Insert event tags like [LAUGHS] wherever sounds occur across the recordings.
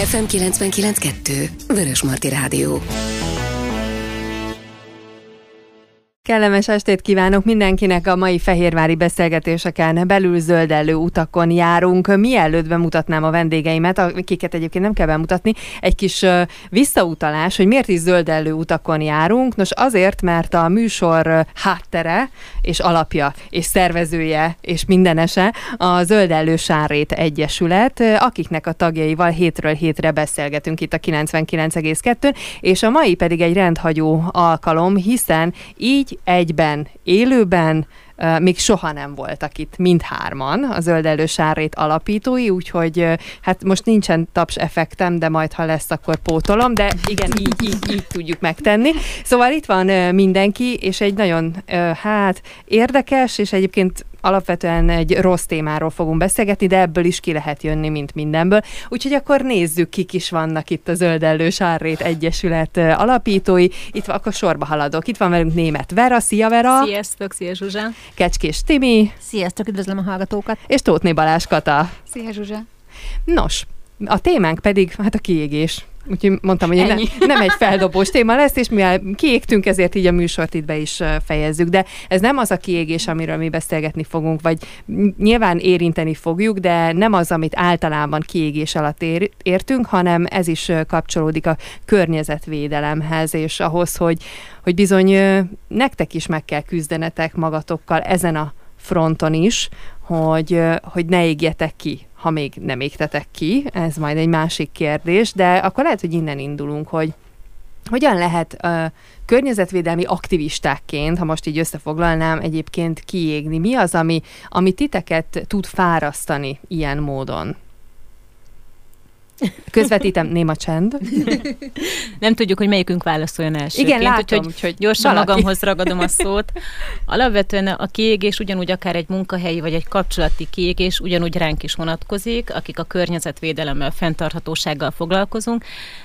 FM 99.2 Vörös Marti Rádió. Kellemes estét kívánok mindenkinek a mai fehérvári beszélgetéseken belül zöldellő utakon járunk. Mielőtt bemutatnám a vendégeimet, akiket egyébként nem kell bemutatni, egy kis visszautalás, hogy miért is zöldellő utakon járunk. Nos azért, mert a műsor háttere és alapja és szervezője és mindenese a Zöldellő Sárrét Egyesület, akiknek a tagjaival hétről hétre beszélgetünk itt a 99,2 és a mai pedig egy rendhagyó alkalom, hiszen így egyben, élőben, még soha nem voltak itt mindhárman, a Zöld Sárrét alapítói, úgyhogy hát most nincsen taps effektem, de majd ha lesz, akkor pótolom, de igen, így, így, így tudjuk megtenni. Szóval itt van mindenki, és egy nagyon hát érdekes, és egyébként alapvetően egy rossz témáról fogunk beszélgetni, de ebből is ki lehet jönni, mint mindenből. Úgyhogy akkor nézzük, kik is vannak itt a Zöldellő Sárrét Egyesület alapítói. Itt van, akkor sorba haladok. Itt van velünk német Vera. Szia Vera! Sziasztok, szia Zsuzsa! Kecskés Timi. Sziasztok, üdvözlöm a hallgatókat! És Tótné Balázs Kata. Szia Zsuzsa! Nos, a témánk pedig hát a kiégés. Úgyhogy mondtam, hogy nem, nem egy feldobós téma lesz, és mivel kiégtünk, ezért így a műsort itt be is fejezzük. De ez nem az a kiégés, amiről mi beszélgetni fogunk, vagy nyilván érinteni fogjuk, de nem az, amit általában kiégés alatt ér, értünk, hanem ez is kapcsolódik a környezetvédelemhez, és ahhoz, hogy, hogy bizony nektek is meg kell küzdenetek magatokkal ezen a fronton is, hogy, hogy ne égjetek ki ha még nem égtetek ki, ez majd egy másik kérdés, de akkor lehet, hogy innen indulunk, hogy hogyan lehet uh, környezetvédelmi aktivistákként, ha most így összefoglalnám, egyébként kiégni? Mi az, ami, ami titeket tud fárasztani ilyen módon? Közvetítem, néma csend. Nem tudjuk, hogy melyikünk válaszoljon első. Igen, látom, úgyhogy, úgyhogy gyorsan valaki. magamhoz ragadom a szót. Alapvetően a kiégés ugyanúgy akár egy munkahelyi vagy egy kapcsolati kiégés ugyanúgy ránk is vonatkozik, akik a környezetvédelemmel, fenntarthatósággal foglalkozunk.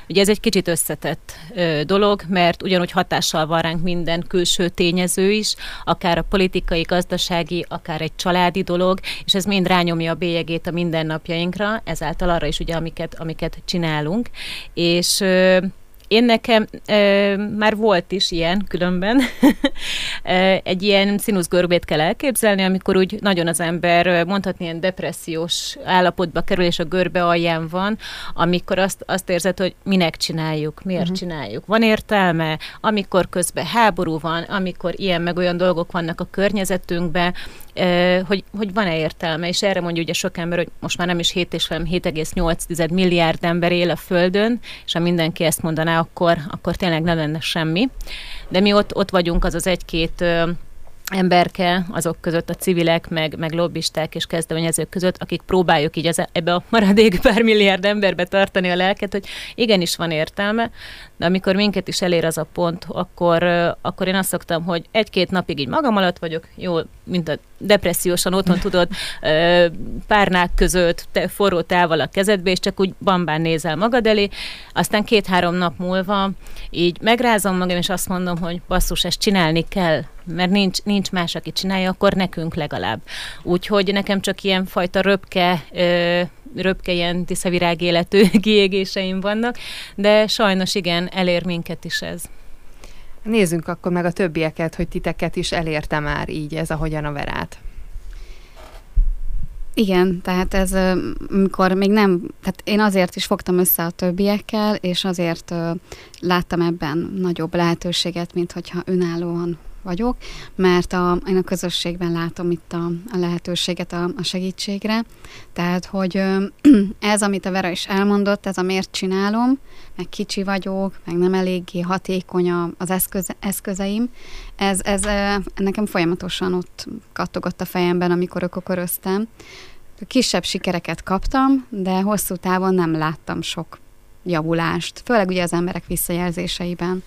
Ugye ez egy kicsit összetett ö, dolog, mert ugyanúgy hatással van ránk minden külső tényező is, akár a politikai, gazdasági, akár egy családi dolog, és ez mind rányomja a bélyegét a mindennapjainkra, ezáltal arra is ugye, amiket, amiket csinálunk, és én nekem e, már volt is ilyen különben, [LAUGHS] egy ilyen színuszgörbét kell elképzelni, amikor úgy nagyon az ember mondhatni ilyen depressziós állapotba kerül, és a görbe alján van, amikor azt, azt érzed, hogy minek csináljuk, miért uh-huh. csináljuk, van értelme, amikor közben háború van, amikor ilyen meg olyan dolgok vannak a környezetünkben, hogy, hogy van-e értelme, és erre mondja ugye sok ember, hogy most már nem is 7 és 7,8 milliárd ember él a Földön, és ha mindenki ezt mondaná, akkor, akkor tényleg nem lenne semmi. De mi ott, ott vagyunk az az egy-két emberke, azok között a civilek, meg, meg lobbisták és kezdeményezők között, akik próbáljuk így az, ebbe a maradék pár milliárd emberbe tartani a lelket, hogy igenis van értelme, de amikor minket is elér az a pont, akkor, akkor én azt szoktam, hogy egy-két napig így magam alatt vagyok, jó, mint a depressziósan otthon tudod, párnák között, te, forró tával a kezedbe, és csak úgy bambán nézel magad elé, aztán két-három nap múlva így megrázom magam, és azt mondom, hogy basszus, ezt csinálni kell, mert nincs, nincs más, aki csinálja, akkor nekünk legalább. Úgyhogy nekem csak ilyen fajta röpke, röpke ilyen tiszavirág életű [LAUGHS] kiégéseim vannak, de sajnos igen, elér minket is ez. Nézzünk akkor meg a többieket, hogy titeket is elérte már így ez, ahogyan a verát. Igen, tehát ez, amikor még nem, tehát én azért is fogtam össze a többiekkel, és azért láttam ebben nagyobb lehetőséget, mint hogyha önállóan vagyok, mert a, én a közösségben látom itt a, a lehetőséget a, a segítségre. Tehát, hogy [CLEARS THROAT] ez, amit a Vera is elmondott, ez a miért csinálom, meg kicsi vagyok, meg nem eléggé hatékony az eszköze, eszközeim, ez, ez nekem folyamatosan ott kattogott a fejemben, amikor ökoköröztem. Kisebb sikereket kaptam, de hosszú távon nem láttam sok javulást, főleg ugye az emberek visszajelzéseiben.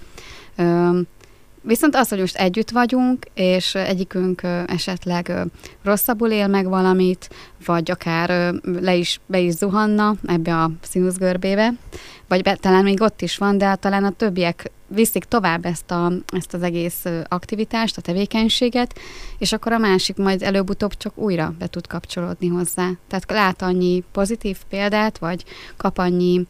Viszont az, hogy most együtt vagyunk, és egyikünk esetleg rosszabbul él meg valamit, vagy akár le is, be is zuhanna ebbe a színuszgörbébe, vagy be, talán még ott is van, de talán a többiek viszik tovább ezt, a, ezt az egész aktivitást, a tevékenységet, és akkor a másik majd előbb-utóbb csak újra be tud kapcsolódni hozzá. Tehát lát annyi pozitív példát, vagy kap annyi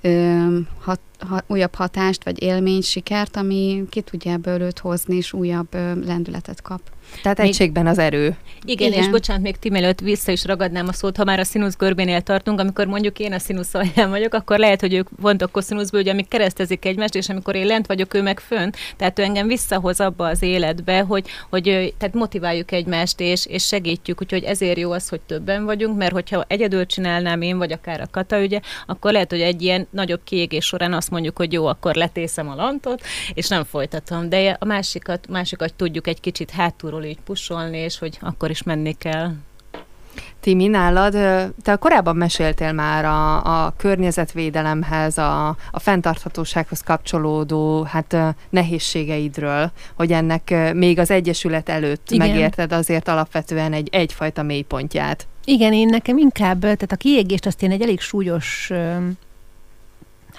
ö, hat, ha, újabb hatást, vagy élményt, sikert, ami ki tudja ebből őt hozni, és újabb ö, lendületet kap. Tehát még... egységben az erő. Igen, Igen, és bocsánat, még Tim előtt vissza is ragadnám a szót, ha már a színusz görbénél tartunk, amikor mondjuk én a színusz alján vagyok, akkor lehet, hogy ők vontak koszínuszból, hogy amik keresztezik egymást, és amikor én lent vagyok, ő meg fönt. Tehát ő engem visszahoz abba az életbe, hogy, hogy tehát motiváljuk egymást, és, és segítjük, úgyhogy ezért jó az, hogy többen vagyunk, mert hogyha egyedül csinálnám én, vagy akár a Kata ügye, akkor lehet, hogy egy ilyen nagyobb kiégés során azt mondjuk, hogy jó, akkor letészem a lantot, és nem folytatom. De a másikat, másikat tudjuk egy kicsit hátulról így pusolni, és hogy akkor is menni kell. Timi, nálad, te korábban meséltél már a, a környezetvédelemhez, a, a fenntarthatósághoz kapcsolódó hát nehézségeidről, hogy ennek még az Egyesület előtt Igen. megérted azért alapvetően egy, egyfajta mélypontját. Igen, én nekem inkább, tehát a kiégést azt én egy elég súlyos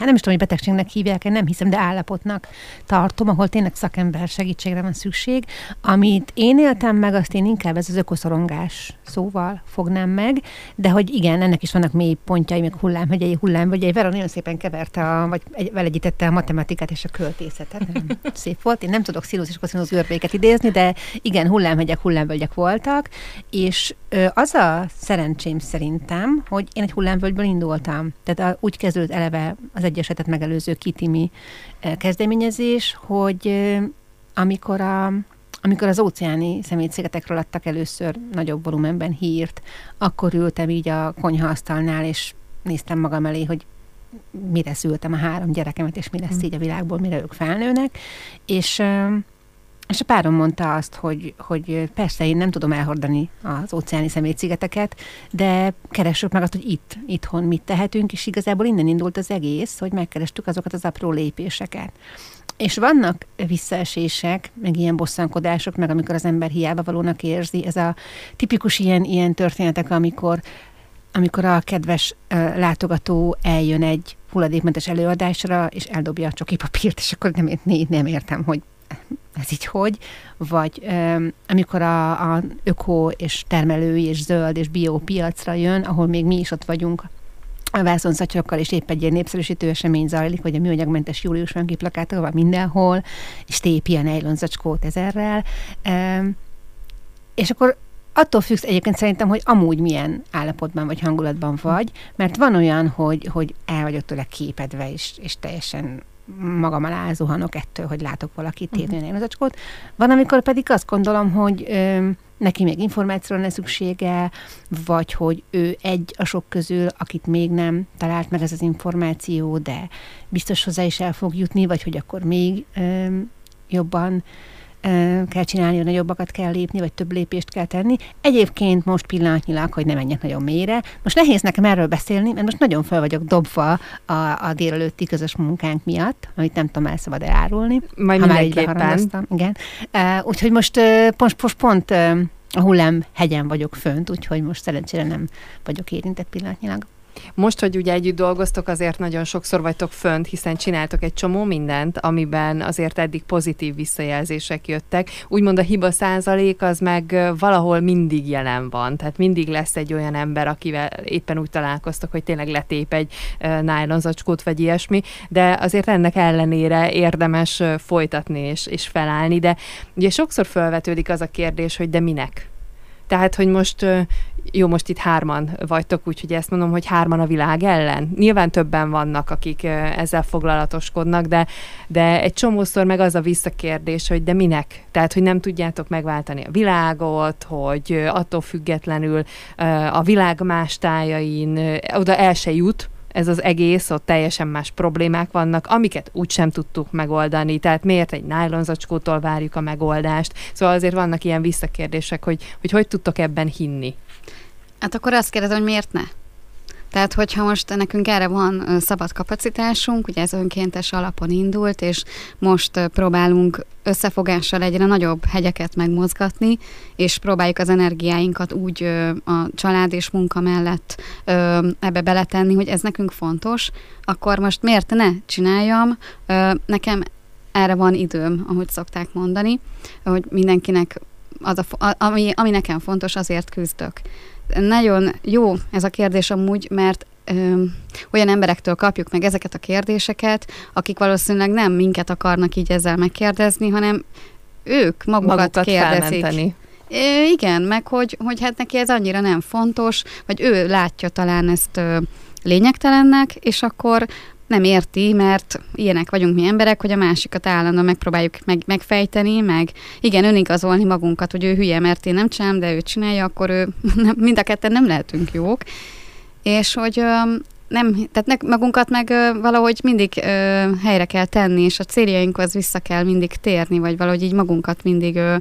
hát nem is tudom, hogy betegségnek hívják nem hiszem, de állapotnak tartom, ahol tényleg szakember segítségre van szükség. Amit én éltem meg, azt én inkább ez az ökoszorongás szóval fognám meg, de hogy igen, ennek is vannak mély pontjai, meg hullámhegyei, hullámvegyei. Vera nagyon szépen keverte, a, vagy egy, velegyítette a matematikát és a költészetet. [LAUGHS] Szép volt. Én nem tudok színusz és koszinusz görbéket idézni, de igen, hullámhegyek, hullámvölgyek voltak, és az a szerencsém szerintem, hogy én egy hullámvölgyből indultam. Tehát a, úgy kezdődött eleve az egyesetet megelőző kitimi kezdeményezés, hogy amikor a amikor az óceáni szemétszigetekről adtak először nagyobb volumenben hírt, akkor ültem így a konyhaasztalnál, és néztem magam elé, hogy mire szültem a három gyerekemet, és mi lesz mm. így a világból, mire ők felnőnek. És, és a párom mondta azt, hogy, hogy persze én nem tudom elhordani az óceáni szemétszigeteket, de keressük meg azt, hogy itt, itthon mit tehetünk, és igazából innen indult az egész, hogy megkerestük azokat az apró lépéseket. És vannak visszaesések, meg ilyen bosszankodások, meg amikor az ember hiába valónak érzi. Ez a tipikus ilyen, ilyen történetek, amikor amikor a kedves uh, látogató eljön egy hulladékmentes előadásra, és eldobja a csoki papírt, és akkor nem, nem, nem értem, hogy ez így hogy, vagy um, amikor a, a öko és termelői és zöld és bio piacra jön, ahol még mi is ott vagyunk a vászonszatyokkal, és épp egy ilyen népszerűsítő esemény zajlik, hogy a műanyagmentes július van kiplakátolva mindenhol, és tépi a nejlonzacskót ezerrel. Um, és akkor attól függsz egyébként szerintem, hogy amúgy milyen állapotban vagy hangulatban vagy, mert van olyan, hogy, hogy el vagyok tőle képedve, és, és teljesen magam alá zuhanok ettől, hogy látok valakit uh-huh. Mhm. a Van, amikor pedig azt gondolom, hogy ö, neki még információra lesz szüksége, vagy hogy ő egy a sok közül, akit még nem talált meg ez az információ, de biztos hozzá is el fog jutni, vagy hogy akkor még ö, jobban kell csinálni, hogy nagyobbakat kell lépni, vagy több lépést kell tenni. Egyébként most pillanatnyilag, hogy ne menjek nagyon mélyre, most nehéz nekem erről beszélni, mert most nagyon fel vagyok dobva a, a délelőtti közös munkánk miatt, amit nem tudom, el szabad árulni. Majd ha már így Igen. Úgyhogy most, most, most pont a hullám hegyen vagyok fönt, úgyhogy most szerencsére nem vagyok érintett pillanatnyilag. Most, hogy ugye együtt dolgoztok, azért nagyon sokszor vagytok fönt, hiszen csináltok egy csomó mindent, amiben azért eddig pozitív visszajelzések jöttek. Úgymond a hiba százalék az meg valahol mindig jelen van, tehát mindig lesz egy olyan ember, akivel éppen úgy találkoztok, hogy tényleg letép egy nájlonzacskót vagy ilyesmi, de azért ennek ellenére érdemes folytatni és, és felállni, de ugye sokszor felvetődik az a kérdés, hogy de minek? Tehát, hogy most jó, most itt hárman vagytok, úgyhogy ezt mondom, hogy hárman a világ ellen. Nyilván többen vannak, akik ezzel foglalatoskodnak, de, de egy csomószor meg az a visszakérdés, hogy de minek? Tehát, hogy nem tudjátok megváltani a világot, hogy attól függetlenül a világ más tájain oda el se jut, ez az egész, ott teljesen más problémák vannak, amiket úgy sem tudtuk megoldani, tehát miért egy nájlonzacskótól várjuk a megoldást. Szóval azért vannak ilyen visszakérdések, hogy hogy, hogy tudtok ebben hinni. Hát akkor azt kérdezem, hogy miért ne? Tehát, hogyha most nekünk erre van szabad kapacitásunk, ugye ez önkéntes alapon indult, és most próbálunk összefogással egyre nagyobb hegyeket megmozgatni, és próbáljuk az energiáinkat úgy a család és munka mellett ebbe beletenni, hogy ez nekünk fontos, akkor most miért ne csináljam? Nekem erre van időm, ahogy szokták mondani, hogy mindenkinek az a, ami, ami nekem fontos, azért küzdök nagyon jó ez a kérdés amúgy, mert ö, olyan emberektől kapjuk meg ezeket a kérdéseket, akik valószínűleg nem minket akarnak így ezzel megkérdezni, hanem ők magukat, magukat kérdezik. Felmenteni. É, igen, meg hogy, hogy hát neki ez annyira nem fontos, vagy ő látja talán ezt ö, lényegtelennek, és akkor nem érti, mert ilyenek vagyunk mi emberek, hogy a másikat állandóan megpróbáljuk meg, megfejteni, meg igen, önigazolni magunkat, hogy ő hülye, mert én nem csinálom, de ő csinálja, akkor ő, [LAUGHS] mind a ketten nem lehetünk jók. És hogy nem, tehát ne, magunkat meg valahogy mindig ö, helyre kell tenni, és a céljainkhoz vissza kell mindig térni, vagy valahogy így magunkat mindig ö,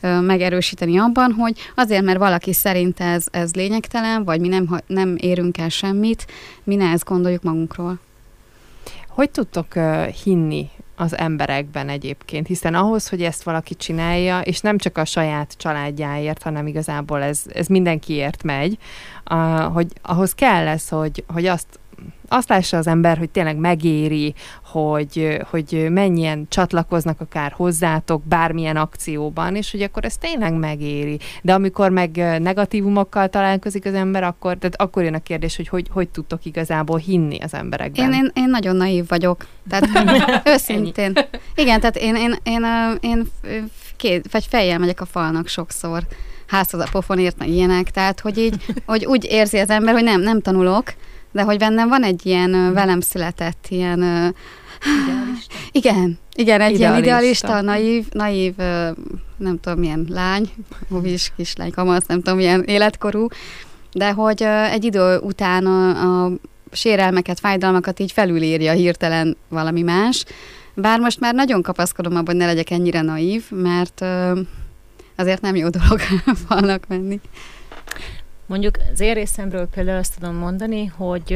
ö, megerősíteni abban, hogy azért, mert valaki szerint ez, ez lényegtelen, vagy mi nem, nem érünk el semmit, mi ne ezt gondoljuk magunkról. Hogy tudtok uh, hinni az emberekben egyébként, hiszen ahhoz, hogy ezt valaki csinálja, és nem csak a saját családjáért, hanem igazából ez, ez mindenkiért megy, uh, hogy ahhoz kell lesz, hogy, hogy azt azt lássa az ember, hogy tényleg megéri, hogy, hogy mennyien csatlakoznak akár hozzátok bármilyen akcióban, és hogy akkor ez tényleg megéri. De amikor meg negatívumokkal találkozik az ember, akkor, tehát akkor jön a kérdés, hogy hogy, hogy tudtok igazából hinni az emberekben. Én, én, én nagyon naív vagyok. Tehát [LAUGHS] őszintén. Igen, tehát én, én, én, én, én két, vagy fejjel megyek a falnak sokszor házhoz a pofonért, meg ilyenek, tehát hogy így, hogy úgy érzi az ember, hogy nem, nem tanulok, de hogy bennem van egy ilyen velem született ilyen... Idealista. [SIGHS] Igen, igen, egy idealista. ilyen idealista, naív, naív, nem tudom milyen lány, is kislány, kamasz, nem tudom milyen életkorú, de hogy egy idő után a, a sérelmeket, fájdalmakat így felülírja hirtelen valami más. Bár most már nagyon kapaszkodom abban, hogy ne legyek ennyire naív, mert azért nem jó dolog [LAUGHS] falnak menni. Mondjuk az én részemről például azt tudom mondani, hogy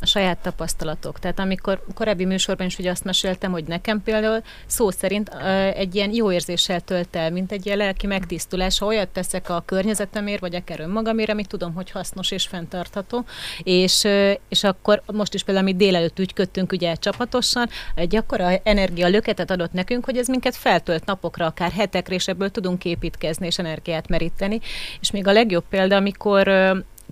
a saját tapasztalatok. Tehát amikor korábbi műsorban is ugye azt meséltem, hogy nekem például szó szerint egy ilyen jó érzéssel tölt el, mint egy ilyen lelki megtisztulás, ha olyat teszek a környezetemért, vagy akár önmagamért, amit tudom, hogy hasznos és fenntartható. És, és akkor most is például, amit délelőtt ügyködtünk ugye csapatosan, egy akkora energia löketet adott nekünk, hogy ez minket feltölt napokra, akár hetekre, és ebből tudunk építkezni és energiát meríteni. És még a legjobb példa, amikor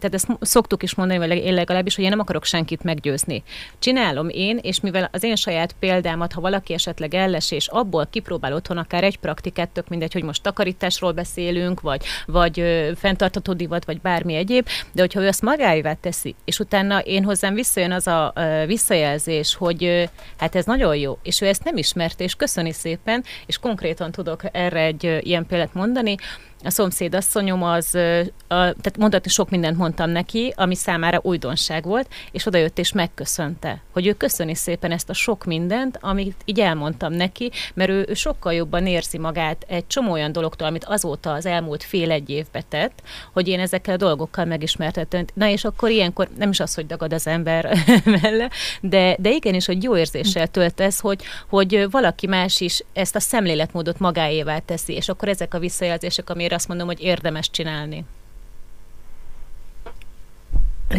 tehát ezt szoktuk is mondani, vagy én legalábbis, hogy én nem akarok senkit meggyőzni. Csinálom én, és mivel az én saját példámat, ha valaki esetleg elles, és abból kipróbál otthon akár egy praktikát, tök mindegy, hogy most takarításról beszélünk, vagy, vagy ö, fenntartató divat, vagy bármi egyéb, de hogyha ő ezt magáévá teszi, és utána én hozzám visszajön az a ö, visszajelzés, hogy ö, hát ez nagyon jó, és ő ezt nem ismerte, és köszöni szépen, és konkrétan tudok erre egy ö, ilyen példát mondani, a szomszédasszonyom az, a, tehát mondhatni sok mindent mondtam neki, ami számára újdonság volt, és oda jött és megköszönte, hogy ő köszöni szépen ezt a sok mindent, amit így elmondtam neki, mert ő, ő sokkal jobban érzi magát egy csomó olyan dologtól, amit azóta az elmúlt fél-egy évbe tett, hogy én ezekkel a dolgokkal megismertettem. Na és akkor ilyenkor nem is az, hogy dagad az ember [LAUGHS] melle, de, de igenis, hogy jó érzéssel tölt ez, hogy, hogy valaki más is ezt a szemléletmódot magáévá teszi, és akkor ezek a visszajelzések, amire azért azt mondom, hogy érdemes csinálni.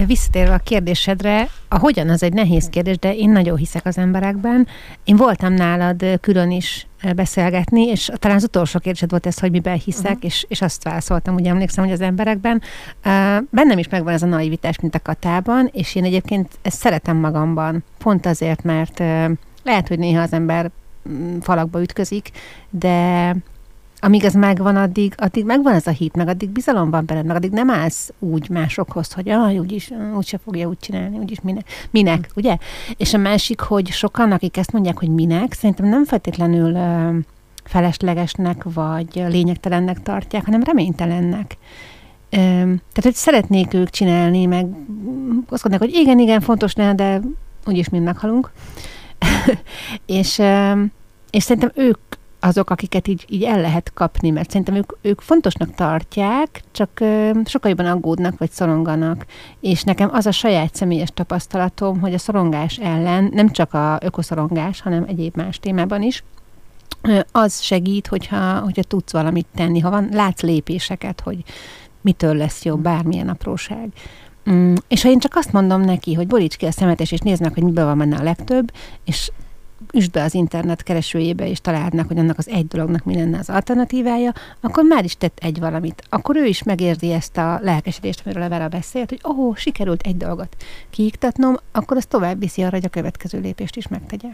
Visszatérve a kérdésedre, a hogyan az egy nehéz kérdés, de én nagyon hiszek az emberekben. Én voltam nálad külön is beszélgetni, és talán az utolsó kérdésed volt ez, hogy miben hiszek, uh-huh. és, és azt válaszoltam, ugye emlékszem, hogy az emberekben. Uh, bennem is megvan ez a naivitás, mint a katában, és én egyébként ezt szeretem magamban, pont azért, mert uh, lehet, hogy néha az ember mm, falakba ütközik, de amíg ez megvan, addig, addig megvan ez a hit, meg addig bizalom van benned, meg addig nem állsz úgy másokhoz, hogy ah, úgyis, úgyse fogja úgy csinálni, úgyis minek, minek mm. ugye? És a másik, hogy sokan, akik ezt mondják, hogy minek, szerintem nem feltétlenül uh, feleslegesnek, vagy lényegtelennek tartják, hanem reménytelennek. Uh, tehát, hogy szeretnék ők csinálni, meg azt gondolják, hogy igen, igen, fontos lenne, de úgyis mind meghalunk. [LAUGHS] és, uh, és szerintem ők azok, akiket így, így el lehet kapni, mert szerintem ők, ők fontosnak tartják, csak ö, sokkal jobban aggódnak, vagy szoronganak. És nekem az a saját személyes tapasztalatom, hogy a szorongás ellen, nem csak a ökoszorongás, hanem egyéb más témában is, ö, az segít, hogyha, hogyha tudsz valamit tenni, ha van, látsz lépéseket, hogy mitől lesz jobb bármilyen apróság. Mm, és ha én csak azt mondom neki, hogy boríts ki a szemet, és nézd meg, hogy miben van benne a legtöbb, és üsd be az internet keresőjébe, és találnak, hogy annak az egy dolognak mi lenne az alternatívája, akkor már is tett egy valamit. Akkor ő is megérzi ezt a lelkesedést, amiről a Vera beszélt, hogy ó, oh, sikerült egy dolgot kiiktatnom, akkor az tovább viszi arra, hogy a következő lépést is megtegye.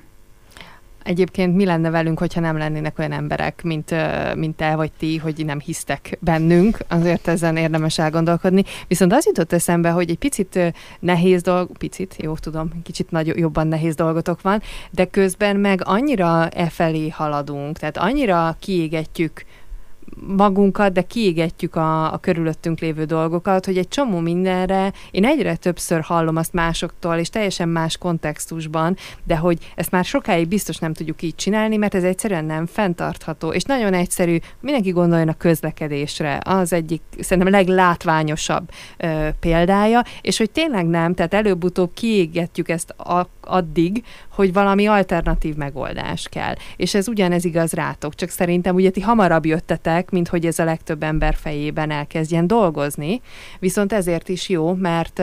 Egyébként mi lenne velünk, hogyha nem lennének olyan emberek, mint, mint te vagy ti, hogy nem hisztek bennünk, azért ezen érdemes elgondolkodni. Viszont az jutott eszembe, hogy egy picit nehéz dolg, picit, jó tudom, kicsit nagy, jobban nehéz dolgotok van, de közben meg annyira e felé haladunk, tehát annyira kiégetjük magunkat, de kiégetjük a, a körülöttünk lévő dolgokat, hogy egy csomó mindenre én egyre többször hallom azt másoktól, és teljesen más kontextusban, de hogy ezt már sokáig biztos nem tudjuk így csinálni, mert ez egyszerűen nem fenntartható, és nagyon egyszerű, mindenki gondoljon a közlekedésre, az egyik szerintem leglátványosabb ö, példája, és hogy tényleg nem, tehát előbb-utóbb kiégetjük ezt a, addig, hogy valami alternatív megoldás kell. És ez ugyanez igaz rátok, csak szerintem ugye ti hamarabb jöttetek, mint hogy ez a legtöbb ember fejében elkezdjen dolgozni, viszont ezért is jó, mert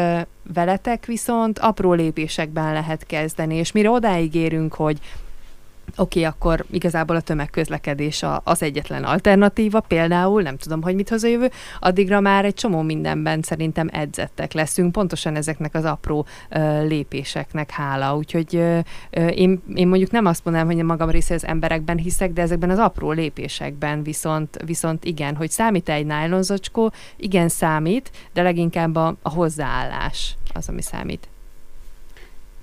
veletek viszont apró lépésekben lehet kezdeni, és mire odáig érünk, hogy oké, okay, akkor igazából a tömegközlekedés a, az egyetlen alternatíva, például, nem tudom, hogy mit hoz a jövő, addigra már egy csomó mindenben szerintem edzettek leszünk, pontosan ezeknek az apró ö, lépéseknek hála. Úgyhogy ö, én, én mondjuk nem azt mondanám, hogy magam része az emberekben hiszek, de ezekben az apró lépésekben viszont, viszont igen, hogy számít egy nájlonzacskó, igen számít, de leginkább a, a hozzáállás az, ami számít.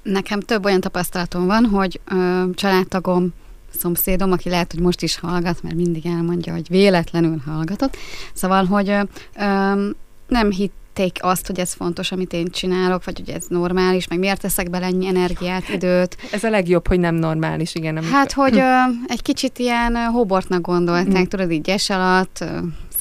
Nekem több olyan tapasztalatom van, hogy ö, családtagom, szomszédom, aki lehet, hogy most is hallgat, mert mindig elmondja, hogy véletlenül hallgatott. Szóval, hogy ö, ö, nem hitték azt, hogy ez fontos, amit én csinálok, vagy hogy ez normális, meg miért teszek bele ennyi energiát, időt. Ez a legjobb, hogy nem normális, igen. Amikor... Hát, hogy [LAUGHS] ö, egy kicsit ilyen hobortnak gondolták, mm. tudod, így gyes alatt,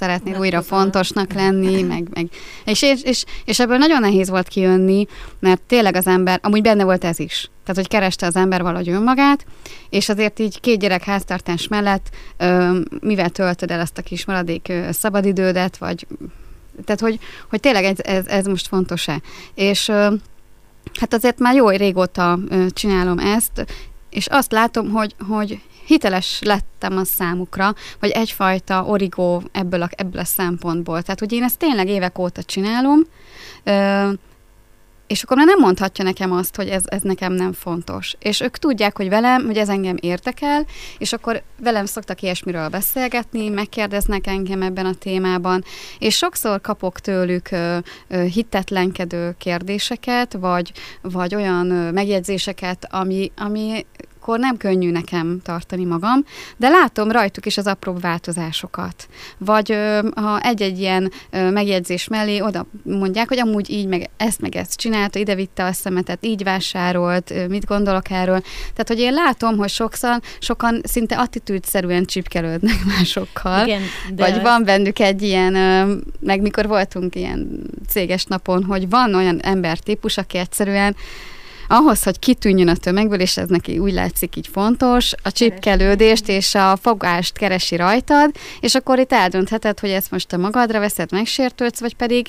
szeretnél újra fontosnak lenni, meg, meg és, és, és, és ebből nagyon nehéz volt kijönni, mert tényleg az ember, amúgy benne volt ez is. Tehát, hogy kereste az ember valahogy önmagát, és azért így két gyerek háztartás mellett, ö, mivel töltöd el ezt a kis maradék ö, szabadidődet, vagy tehát, hogy, hogy tényleg ez, ez, ez most fontos-e. És ö, hát azért már jó régóta ö, csinálom ezt, és azt látom, hogy, hogy hiteles lettem a számukra, vagy egyfajta origó ebből a, ebből a szempontból. Tehát, hogy én ezt tényleg évek óta csinálom, ö, és akkor már nem mondhatja nekem azt, hogy ez, ez nekem nem fontos. És ők tudják, hogy velem, hogy ez engem érdekel, és akkor velem szoktak ilyesmiről beszélgetni, megkérdeznek engem ebben a témában, és sokszor kapok tőlük ö, ö, hitetlenkedő kérdéseket, vagy, vagy olyan ö, megjegyzéseket, ami, ami akkor nem könnyű nekem tartani magam, de látom rajtuk is az apró változásokat. Vagy ha egy-egy ilyen megjegyzés mellé oda mondják, hogy amúgy így, meg ezt, meg ezt csinálta, ide vitte a szemetet, így vásárolt, mit gondolok erről. Tehát, hogy én látom, hogy sokszor, sokan szinte attitűdszerűen csipkelődnek [LAUGHS] másokkal. Igen, de... Vagy van bennük egy ilyen, meg mikor voltunk ilyen céges napon, hogy van olyan embertípus, aki egyszerűen ahhoz, hogy kitűnjön a tömegből, és ez neki úgy látszik így fontos, a csipkelődést és a fogást keresi rajtad, és akkor itt eldöntheted, hogy ezt most te magadra veszed, megsértődsz, vagy pedig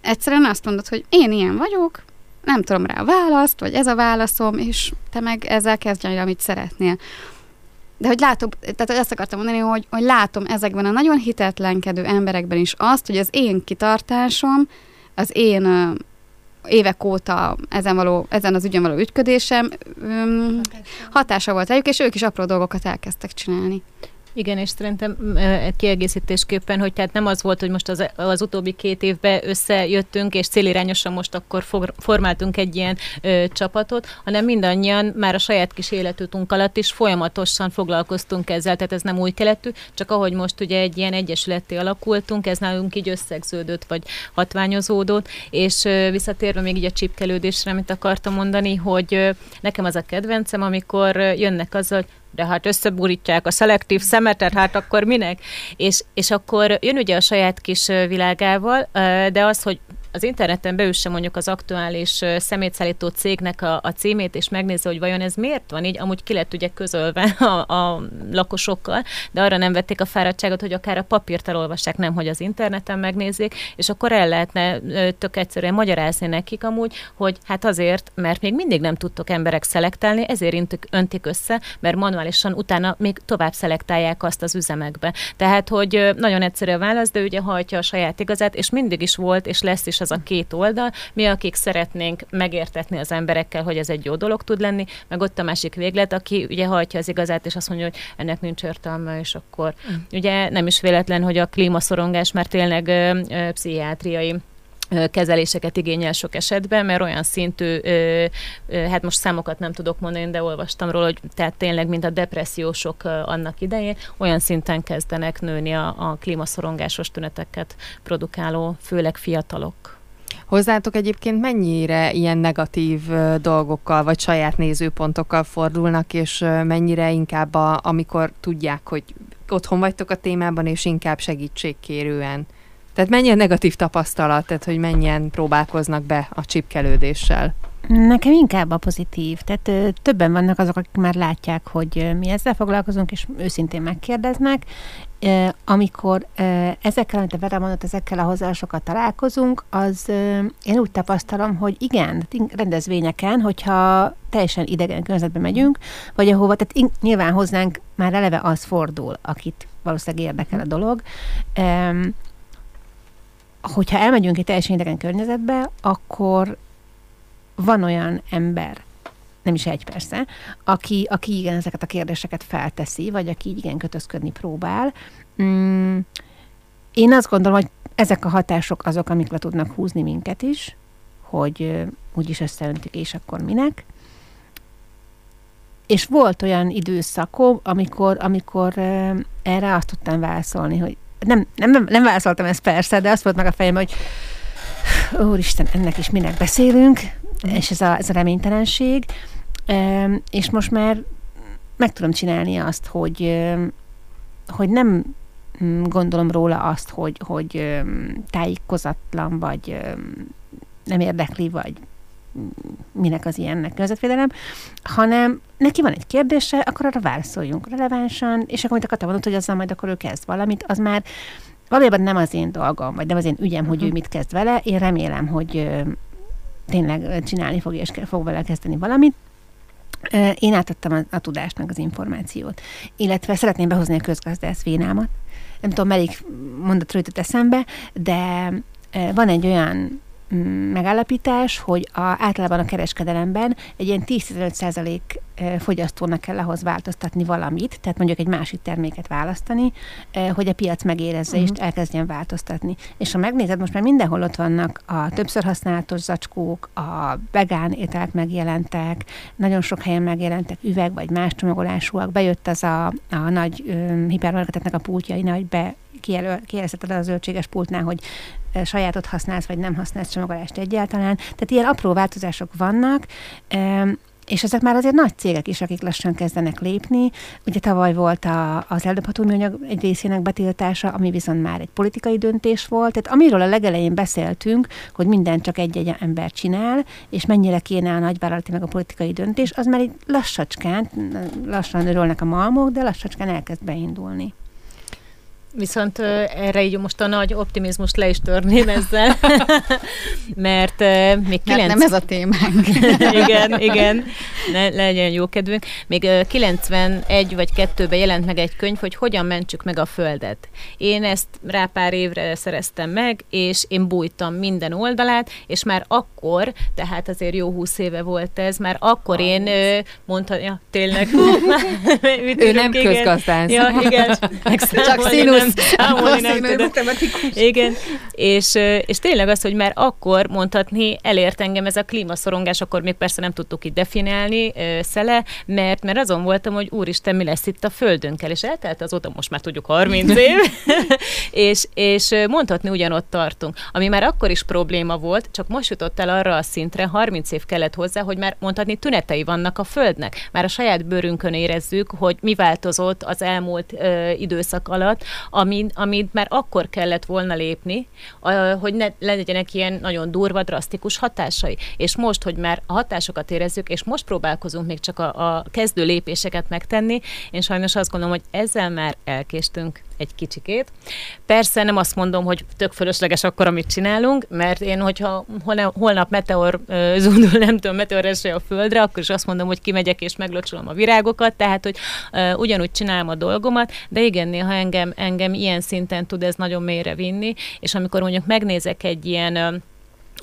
egyszerűen azt mondod, hogy én ilyen vagyok, nem tudom rá a választ, vagy ez a válaszom, és te meg ezzel kezdj amit szeretnél. De hogy látom, tehát ezt akartam mondani, hogy, hogy látom ezekben a nagyon hitetlenkedő emberekben is azt, hogy az én kitartásom, az én évek óta ezen, való, ezen az ügyen való ütködésem hatása volt rájuk, és ők is apró dolgokat elkezdtek csinálni. Igen, és szerintem egy kiegészítésképpen, hogy tehát nem az volt, hogy most az, az utóbbi két évben összejöttünk, és célirányosan most akkor for, formáltunk egy ilyen ö, csapatot, hanem mindannyian már a saját kis életünk alatt is folyamatosan foglalkoztunk ezzel, tehát ez nem új keletű, csak ahogy most ugye egy ilyen egyesületté alakultunk, ez nálunk így összegződött, vagy hatványozódott, és ö, visszatérve még így a csipkelődésre, amit akartam mondani, hogy ö, nekem az a kedvencem, amikor jönnek azzal, hogy de hát összeburítják a szelektív szemetet, hát akkor minek? És, és akkor jön ugye a saját kis világával, de az, hogy az interneten beüsse mondjuk az aktuális szemétszállító cégnek a, a címét, és megnézze, hogy vajon ez miért van így, amúgy ki lett ugye közölve [LAUGHS] a, a lakosokkal, de arra nem vették a fáradtságot, hogy akár a papírt elolvassák, nem, hogy az interneten megnézzék, és akkor el lehetne tök egyszerűen magyarázni nekik amúgy, hogy hát azért, mert még mindig nem tudtok emberek szelektálni, ezért öntik, öntik össze, mert manuálisan utána még tovább szelektálják azt az üzemekbe. Tehát, hogy nagyon egyszerű a válasz, de ugye hajtja a saját igazát, és mindig is volt, és lesz is az a két oldal. Mi, akik szeretnénk megértetni az emberekkel, hogy ez egy jó dolog tud lenni, meg ott a másik véglet, aki ugye hajtja az igazát, és azt mondja, hogy ennek nincs értelme, és akkor mm. ugye nem is véletlen, hogy a klímaszorongás már tényleg ö, ö, pszichiátriai kezeléseket igényel sok esetben, mert olyan szintű, hát most számokat nem tudok mondani, de olvastam róla, hogy tehát tényleg, mint a depressziósok annak idején, olyan szinten kezdenek nőni a, a klímaszorongásos tüneteket produkáló, főleg fiatalok. Hozzátok egyébként mennyire ilyen negatív dolgokkal, vagy saját nézőpontokkal fordulnak, és mennyire inkább, a, amikor tudják, hogy otthon vagytok a témában, és inkább segítségkérően tehát mennyi a negatív tapasztalat, tehát hogy mennyien próbálkoznak be a csipkelődéssel? Nekem inkább a pozitív. Tehát ö, többen vannak azok, akik már látják, hogy ö, mi ezzel foglalkozunk, és őszintén megkérdeznek. Ö, amikor ö, ezekkel, amit a Vera mondott, ezekkel a hozzásokat találkozunk, az ö, én úgy tapasztalom, hogy igen, rendezvényeken, hogyha teljesen idegen környezetbe megyünk, vagy ahova, tehát in, nyilván hozzánk már eleve az fordul, akit valószínűleg érdekel a dolog, ö, hogyha elmegyünk egy teljesen idegen környezetbe, akkor van olyan ember, nem is egy persze, aki, aki igen ezeket a kérdéseket felteszi, vagy aki igen kötözködni próbál. Mm, én azt gondolom, hogy ezek a hatások azok, amik le tudnak húzni minket is, hogy úgyis összeöntik, és akkor minek. És volt olyan időszakom, amikor, amikor erre azt tudtam válaszolni, hogy nem, nem, nem, nem válaszoltam ezt persze, de azt volt meg a fejem, hogy úristen, ennek is minek beszélünk, mm. és ez a, ez a reménytelenség, és most már meg tudom csinálni azt, hogy, hogy nem mm, gondolom róla azt, hogy, hogy tájékozatlan, vagy nem érdekli, vagy minek az ilyennek környezetvédelem, hanem neki van egy kérdése, akkor arra válaszoljunk relevánsan, és akkor, amit a Kata mondott, hogy azzal majd akkor ő kezd valamit, az már valójában nem az én dolgom, vagy nem az én ügyem, hogy ő mhm. mit kezd vele. Én remélem, hogy tényleg csinálni fog, és fog vele kezdeni valamit. Én átadtam a, a tudást, meg az információt. Illetve szeretném behozni a közgazdász vénámat. Nem tudom, melyik mondatról jutott eszembe, de van egy olyan megállapítás, hogy a, általában a kereskedelemben egy ilyen 10-15% fogyasztónak kell ahhoz változtatni valamit, tehát mondjuk egy másik terméket választani, hogy a piac megérezze uh-huh. és elkezdjen változtatni. És ha megnézed, most már mindenhol ott vannak a többször használatos zacskók, a vegán ételek megjelentek, nagyon sok helyen megjelentek üveg vagy más csomagolásúak, bejött az a, a nagy hipermarketetnek a pultjai, hogy be kijelezheted a zöldséges pultnál, hogy sajátot használsz, vagy nem használsz csomagolást egyáltalán. Tehát ilyen apró változások vannak, és ezek már azért nagy cégek is, akik lassan kezdenek lépni. Ugye tavaly volt a, az eldobható műanyag egy részének betiltása, ami viszont már egy politikai döntés volt. Tehát amiről a legelején beszéltünk, hogy minden csak egy-egy ember csinál, és mennyire kéne a nagyvállalati meg a politikai döntés, az már egy lassacskán, lassan örülnek a malmok, de lassacskán elkezd beindulni. Viszont erre így most a nagy optimizmust le is törném ezzel, [LAUGHS] mert még kilenc... nem ez a témánk. [LAUGHS] igen, igen, ne, legyen jó kedvünk. Még uh, 91 vagy 2-ben jelent meg egy könyv, hogy hogyan mentsük meg a Földet. Én ezt rá pár évre szereztem meg, és én bújtam minden oldalát, és már akkor, tehát azért jó húsz éve volt ez, már akkor én uh, mondtam, ja, tényleg. [LAUGHS] ő nem közgazdász. Ja, igen. Csak színusz számolni nem tudott. Igen, és, és tényleg az, hogy már akkor mondhatni, elért engem ez a klímaszorongás, akkor még persze nem tudtuk itt definiálni szele, mert, mert azon voltam, hogy úristen, mi lesz itt a földünkkel, és eltelt azóta, most már tudjuk 30 [LAUGHS] év, [LAUGHS] és, és mondhatni ugyanott tartunk. Ami már akkor is probléma volt, csak most jutott el arra a szintre, 30 év kellett hozzá, hogy már mondhatni tünetei vannak a földnek. Már a saját bőrünkön érezzük, hogy mi változott az elmúlt ö, időszak alatt, amit, amit már akkor kellett volna lépni, hogy ne legyenek ilyen nagyon durva, drasztikus hatásai. És most, hogy már a hatásokat érezzük, és most próbálkozunk még csak a, a kezdő lépéseket megtenni, én sajnos azt gondolom, hogy ezzel már elkéstünk egy kicsikét. Persze nem azt mondom, hogy tök fölösleges akkor, amit csinálunk, mert én, hogyha holnap meteor zúdul, nem tudom, meteor eső a földre, akkor is azt mondom, hogy kimegyek és meglocsolom a virágokat, tehát, hogy ugyanúgy csinálom a dolgomat, de igen, néha engem, engem ilyen szinten tud ez nagyon mélyre vinni, és amikor mondjuk megnézek egy ilyen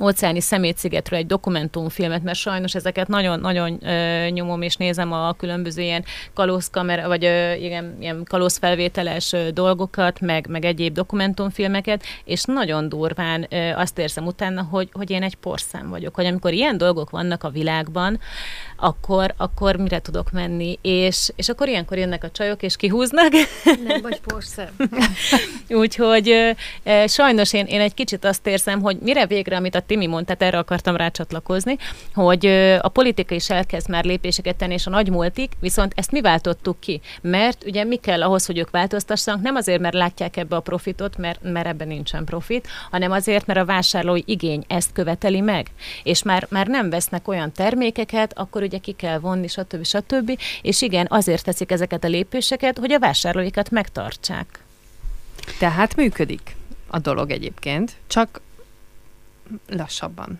óceáni szemétszigetről egy dokumentumfilmet, mert sajnos ezeket nagyon-nagyon nyomom és nézem a különböző ilyen kalózkamera, vagy ö, igen, ilyen kalózfelvételes ö, dolgokat, meg, meg egyéb dokumentumfilmeket, és nagyon durván ö, azt érzem utána, hogy, hogy én egy porszám vagyok, hogy amikor ilyen dolgok vannak a világban, akkor, akkor mire tudok menni, és, és akkor ilyenkor jönnek a csajok, és kihúznak. Nem vagy porszám. [LAUGHS] Úgyhogy ö, sajnos én, én egy kicsit azt érzem, hogy mire végre, amit a Timi mondta, erre akartam rácsatlakozni, hogy a politika is elkezd már lépéseket tenni, és a nagy multik, viszont ezt mi váltottuk ki? Mert ugye mi kell ahhoz, hogy ők változtassanak, nem azért, mert látják ebbe a profitot, mert, mert ebben nincsen profit, hanem azért, mert a vásárlói igény ezt követeli meg. És már, már nem vesznek olyan termékeket, akkor ugye ki kell vonni, stb. stb. És igen, azért teszik ezeket a lépéseket, hogy a vásárlóikat megtartsák. Tehát működik a dolog egyébként, csak lassabban.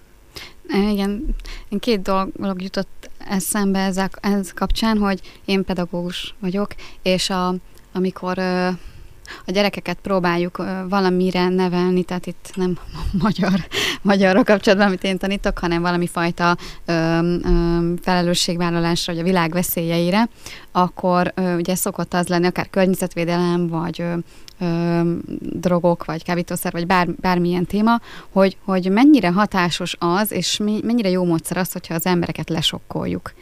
Igen, én két dolog jutott eszembe ezek, ez kapcsán, hogy én pedagógus vagyok, és a, amikor a gyerekeket próbáljuk valamire nevelni, tehát itt nem [LAUGHS] magyar, magyarra kapcsolatban, amit én tanítok, hanem valami fajta ö, felelősségvállalásra, vagy a világ veszélyeire, akkor ö, ugye szokott az lenni, akár környezetvédelem, vagy ö, ö, drogok, vagy kábítószer, vagy bár, bármilyen téma, hogy, hogy mennyire hatásos az, és mennyire jó módszer az, hogyha az embereket lesokkoljuk.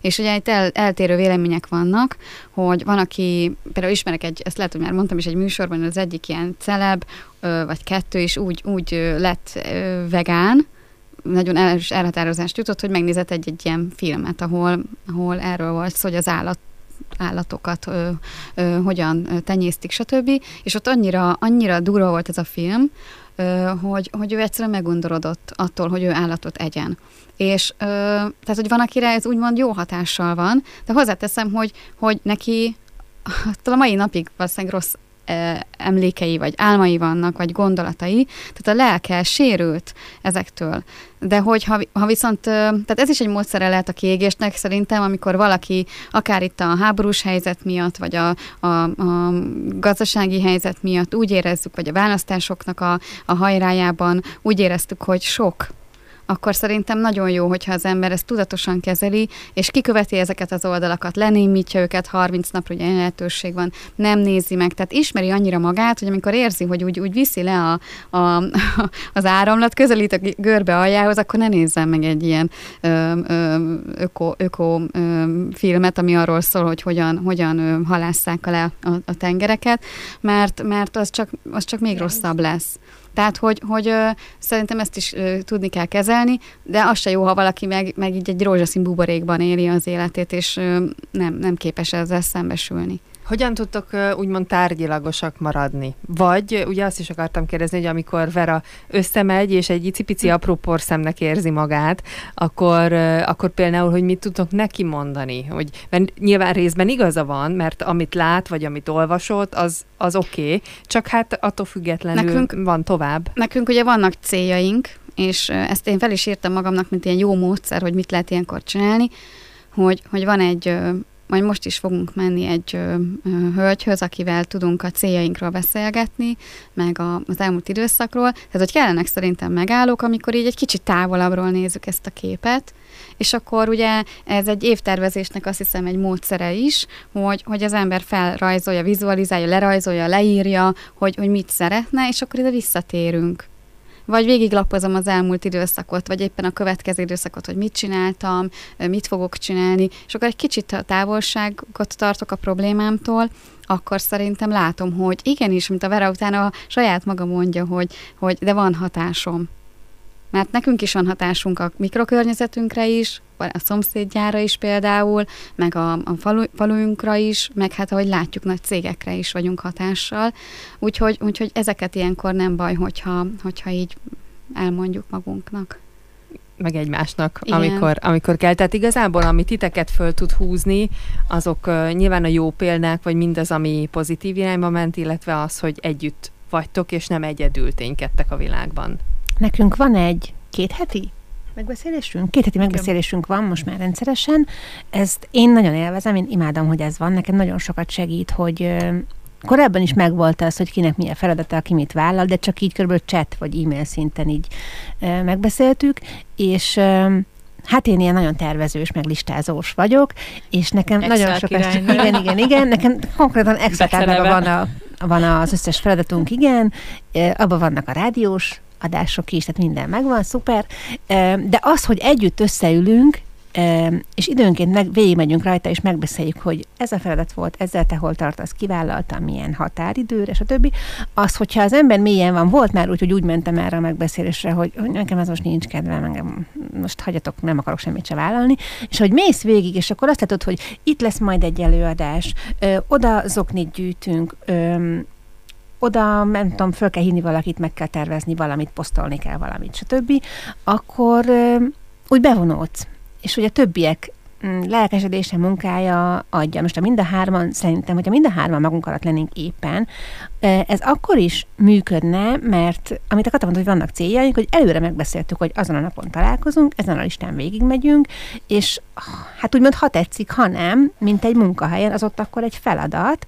És ugye itt el, eltérő vélemények vannak, hogy van, aki, például ismerek egy, ezt lehet, hogy már mondtam is egy műsorban, az egyik ilyen celeb, vagy kettő is úgy, úgy lett vegán, nagyon erős elhatározást jutott, hogy megnézett egy-egy ilyen filmet, ahol, ahol erről volt szó, hogy az állat állatokat ö, ö, hogyan tenyésztik, stb. És ott annyira, annyira durva volt ez a film, ö, hogy, hogy ő egyszerűen megundorodott attól, hogy ő állatot egyen. És ö, tehát, hogy van, akire ez úgymond jó hatással van, de hozzáteszem, hogy, hogy neki a mai napig valószínűleg rossz emlékei, vagy álmai vannak, vagy gondolatai, tehát a lelke sérült ezektől. De hogy ha, ha viszont, tehát ez is egy módszere lehet a kiégésnek szerintem, amikor valaki akár itt a háborús helyzet miatt, vagy a, a, a gazdasági helyzet miatt úgy érezzük, vagy a választásoknak a, a hajrájában úgy éreztük, hogy sok akkor szerintem nagyon jó, hogyha az ember ezt tudatosan kezeli, és kiköveti ezeket az oldalakat, lenémítja őket 30 napra, ugye lehetőség van, nem nézi meg, tehát ismeri annyira magát, hogy amikor érzi, hogy úgy, úgy viszi le a, a, [LAUGHS] az áramlat, közelít a görbe aljához, akkor ne nézzen meg egy ilyen öko, öko ö, filmet, ami arról szól, hogy hogyan, hogyan halásszák le a, a tengereket, mert, mert az, csak, az csak még rosszabb lesz. Tehát, hogy, hogy ö, szerintem ezt is ö, tudni kell kezelni, de az se jó, ha valaki meg, meg így egy rózsaszín buborékban éli az életét, és ö, nem, nem képes ezzel szembesülni. Hogyan tudtok úgymond tárgyilagosak maradni? Vagy ugye azt is akartam kérdezni, hogy amikor Vera összemegy, és egy icipici hm. apró porszemnek érzi magát, akkor, akkor például, hogy mit tudtok neki mondani? Hogy, mert nyilván részben igaza van, mert amit lát, vagy amit olvasott, az, az oké, okay, csak hát attól függetlenül nekünk, van tovább. Nekünk ugye vannak céljaink, és ezt én fel is írtam magamnak, mint ilyen jó módszer, hogy mit lehet ilyenkor csinálni, hogy, hogy van egy majd most is fogunk menni egy ö, ö, hölgyhöz, akivel tudunk a céljainkról beszélgetni, meg a, az elmúlt időszakról. Tehát, hogy kellenek szerintem megállók, amikor így egy kicsit távolabbról nézzük ezt a képet, és akkor ugye ez egy évtervezésnek azt hiszem egy módszere is, hogy, hogy az ember felrajzolja, vizualizálja, lerajzolja, leírja, hogy, hogy mit szeretne, és akkor ide visszatérünk vagy végiglapozom az elmúlt időszakot, vagy éppen a következő időszakot, hogy mit csináltam, mit fogok csinálni, és akkor egy kicsit a távolságot tartok a problémámtól, akkor szerintem látom, hogy igenis, mint a Vera utána a saját maga mondja, hogy, hogy de van hatásom. Mert nekünk is van hatásunk a mikrokörnyezetünkre is, a szomszédjára is például, meg a, a falu, falunkra is, meg hát ahogy látjuk, nagy cégekre is vagyunk hatással. Úgyhogy, úgyhogy ezeket ilyenkor nem baj, hogyha, hogyha így elmondjuk magunknak meg egymásnak, amikor, amikor kell. Tehát igazából, ami titeket föl tud húzni, azok uh, nyilván a jó példák, vagy mindaz, ami pozitív irányba ment, illetve az, hogy együtt vagytok, és nem egyedül ténykedtek a világban. Nekünk van egy két heti megbeszélésünk? Két heti megbeszélésünk van most már rendszeresen. Ezt én nagyon élvezem, én imádom, hogy ez van. Nekem nagyon sokat segít, hogy Korábban is megvolt az, hogy kinek milyen feladata, aki mit vállal, de csak így körülbelül chat vagy e-mail szinten így megbeszéltük, és Hát én ilyen nagyon tervezős, meg listázós vagyok, és nekem Excel nagyon sokat... Igen, igen, igen, nekem konkrétan Excel van, a, van az összes feladatunk, igen, abban vannak a rádiós adások is, tehát minden megvan, szuper, de az, hogy együtt összeülünk, és időnként meg, végigmegyünk rajta, és megbeszéljük, hogy ez a feladat volt, ezzel te hol tartasz, kivállaltam, milyen határidőre, stb. Az, hogyha az ember mélyen van, volt már úgy, hogy úgy mentem erre a megbeszélésre, hogy nekem ez most nincs kedvem, engem most hagyjatok, nem akarok semmit se vállalni, és hogy mész végig, és akkor azt látod, hogy itt lesz majd egy előadás, ö, oda zoknit gyűjtünk, ö, oda, nem tudom, föl kell hívni valakit, meg kell tervezni valamit, posztolni kell valamit, stb., akkor úgy bevonódsz és hogy a többiek mm, lelkesedése, munkája adja. Most a mind a hárman, szerintem, hogyha mind a hárman magunk alatt lennénk éppen, ez akkor is működne, mert amit a Kata mondta, hogy vannak céljaink, hogy előre megbeszéltük, hogy azon a napon találkozunk, ezen a listán végigmegyünk, és hát úgymond ha tetszik, ha nem, mint egy munkahelyen, az ott akkor egy feladat,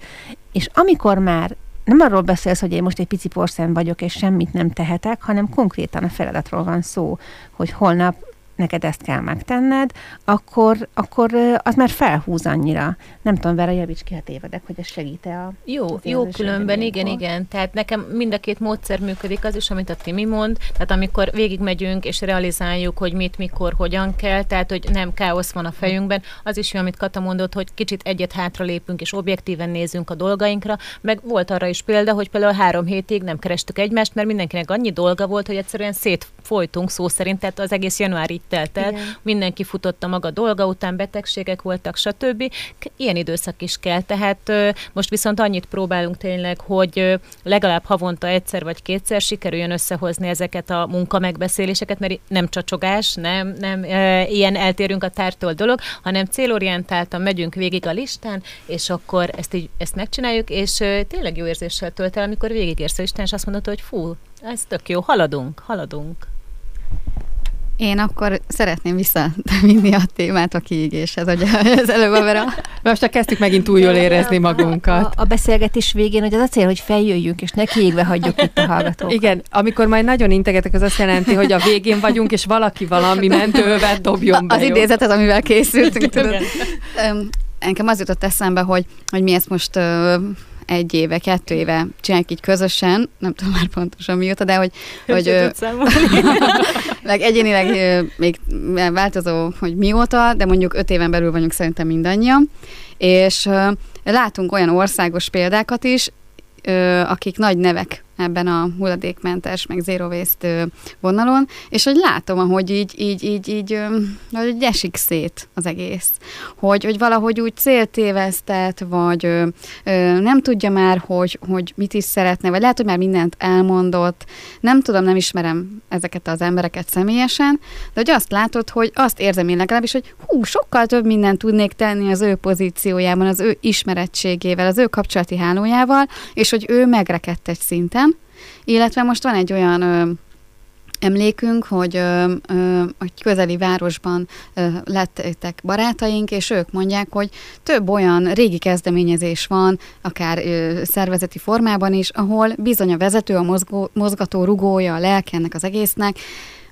és amikor már nem arról beszélsz, hogy én most egy pici porszem vagyok, és semmit nem tehetek, hanem konkrétan a feladatról van szó, hogy holnap neked ezt kell megtenned, akkor, akkor az már felhúz annyira. Nem tudom, Vera, javíts ki, ha tévedek, hogy ez segít a... Jó, jó különben, igen, igen. Tehát nekem mind a két módszer működik, az is, amit a Timi mond, tehát amikor végigmegyünk és realizáljuk, hogy mit, mikor, hogyan kell, tehát hogy nem káosz van a fejünkben, az is jó, amit Kata mondott, hogy kicsit egyet hátra lépünk és objektíven nézünk a dolgainkra, meg volt arra is példa, hogy például három hétig nem kerestük egymást, mert mindenkinek annyi dolga volt, hogy egyszerűen szétfolytunk szó szerint, tehát az egész január így telt el, Igen. mindenki futotta maga dolga után, betegségek voltak, stb. Ilyen időszak is kell, tehát most viszont annyit próbálunk tényleg, hogy legalább havonta egyszer vagy kétszer sikerüljön összehozni ezeket a munkamegbeszéléseket, mert nem csacsogás, nem, nem e, ilyen eltérünk a tártól dolog, hanem célorientáltan megyünk végig a listán, és akkor ezt így ezt megcsináljuk, és tényleg jó érzéssel tölt el, amikor végigérsz a listán, és azt mondod, hogy fú, ez tök jó, haladunk, haladunk. Én akkor szeretném visszavinni a témát a kiégéshez, hogy [LAUGHS] az előbb a Vera. Most csak kezdtük megint túl jól érezni magunkat. A, a beszélgetés végén, hogy az a cél, hogy feljöjjünk, és ne kiégve hagyjuk itt a hallgatókat. Igen, amikor majd nagyon integetek, az azt jelenti, hogy a végén vagyunk, és valaki valami mentővet dobjon be. Az idézetet, amivel készültünk. Tudod. Engem az jutott eszembe, hogy, hogy mi ezt most egy éve, kettő éve csináljuk így közösen, nem tudom már pontosan mióta, de hogy... hogy [LAUGHS] meg egyénileg még változó, hogy mióta, de mondjuk öt éven belül vagyunk szerintem mindannyian, és látunk olyan országos példákat is, akik nagy nevek ebben a hulladékmentes, meg zero waste vonalon, és hogy látom, ahogy így, így, így, így, hogy esik szét az egész. Hogy, hogy valahogy úgy céltévesztett, vagy ö, ö, nem tudja már, hogy, hogy mit is szeretne, vagy lehet, hogy már mindent elmondott. Nem tudom, nem ismerem ezeket az embereket személyesen, de hogy azt látod, hogy azt érzem én legalábbis, hogy hú, sokkal több mindent tudnék tenni az ő pozíciójában, az ő ismerettségével, az ő kapcsolati hálójával, és hogy ő megrekedt egy szinten, illetve most van egy olyan ö, emlékünk, hogy ö, ö, egy közeli városban ö, lettek barátaink, és ők mondják, hogy több olyan régi kezdeményezés van, akár ö, szervezeti formában is, ahol bizony a vezető, a mozgó, mozgató rugója, a lelke ennek az egésznek,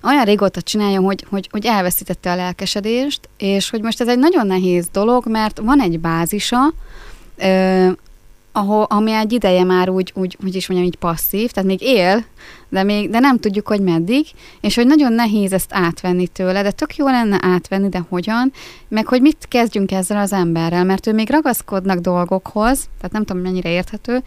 olyan régóta csinálja, hogy, hogy, hogy elveszítette a lelkesedést, és hogy most ez egy nagyon nehéz dolog, mert van egy bázisa, ahol, ami egy ideje már úgy, úgy, hogy is mondjam, így passzív, tehát még él, de, még, de nem tudjuk, hogy meddig, és hogy nagyon nehéz ezt átvenni tőle, de tök jó lenne átvenni, de hogyan, meg hogy mit kezdjünk ezzel az emberrel, mert ő még ragaszkodnak dolgokhoz, tehát nem tudom, mennyire érthető,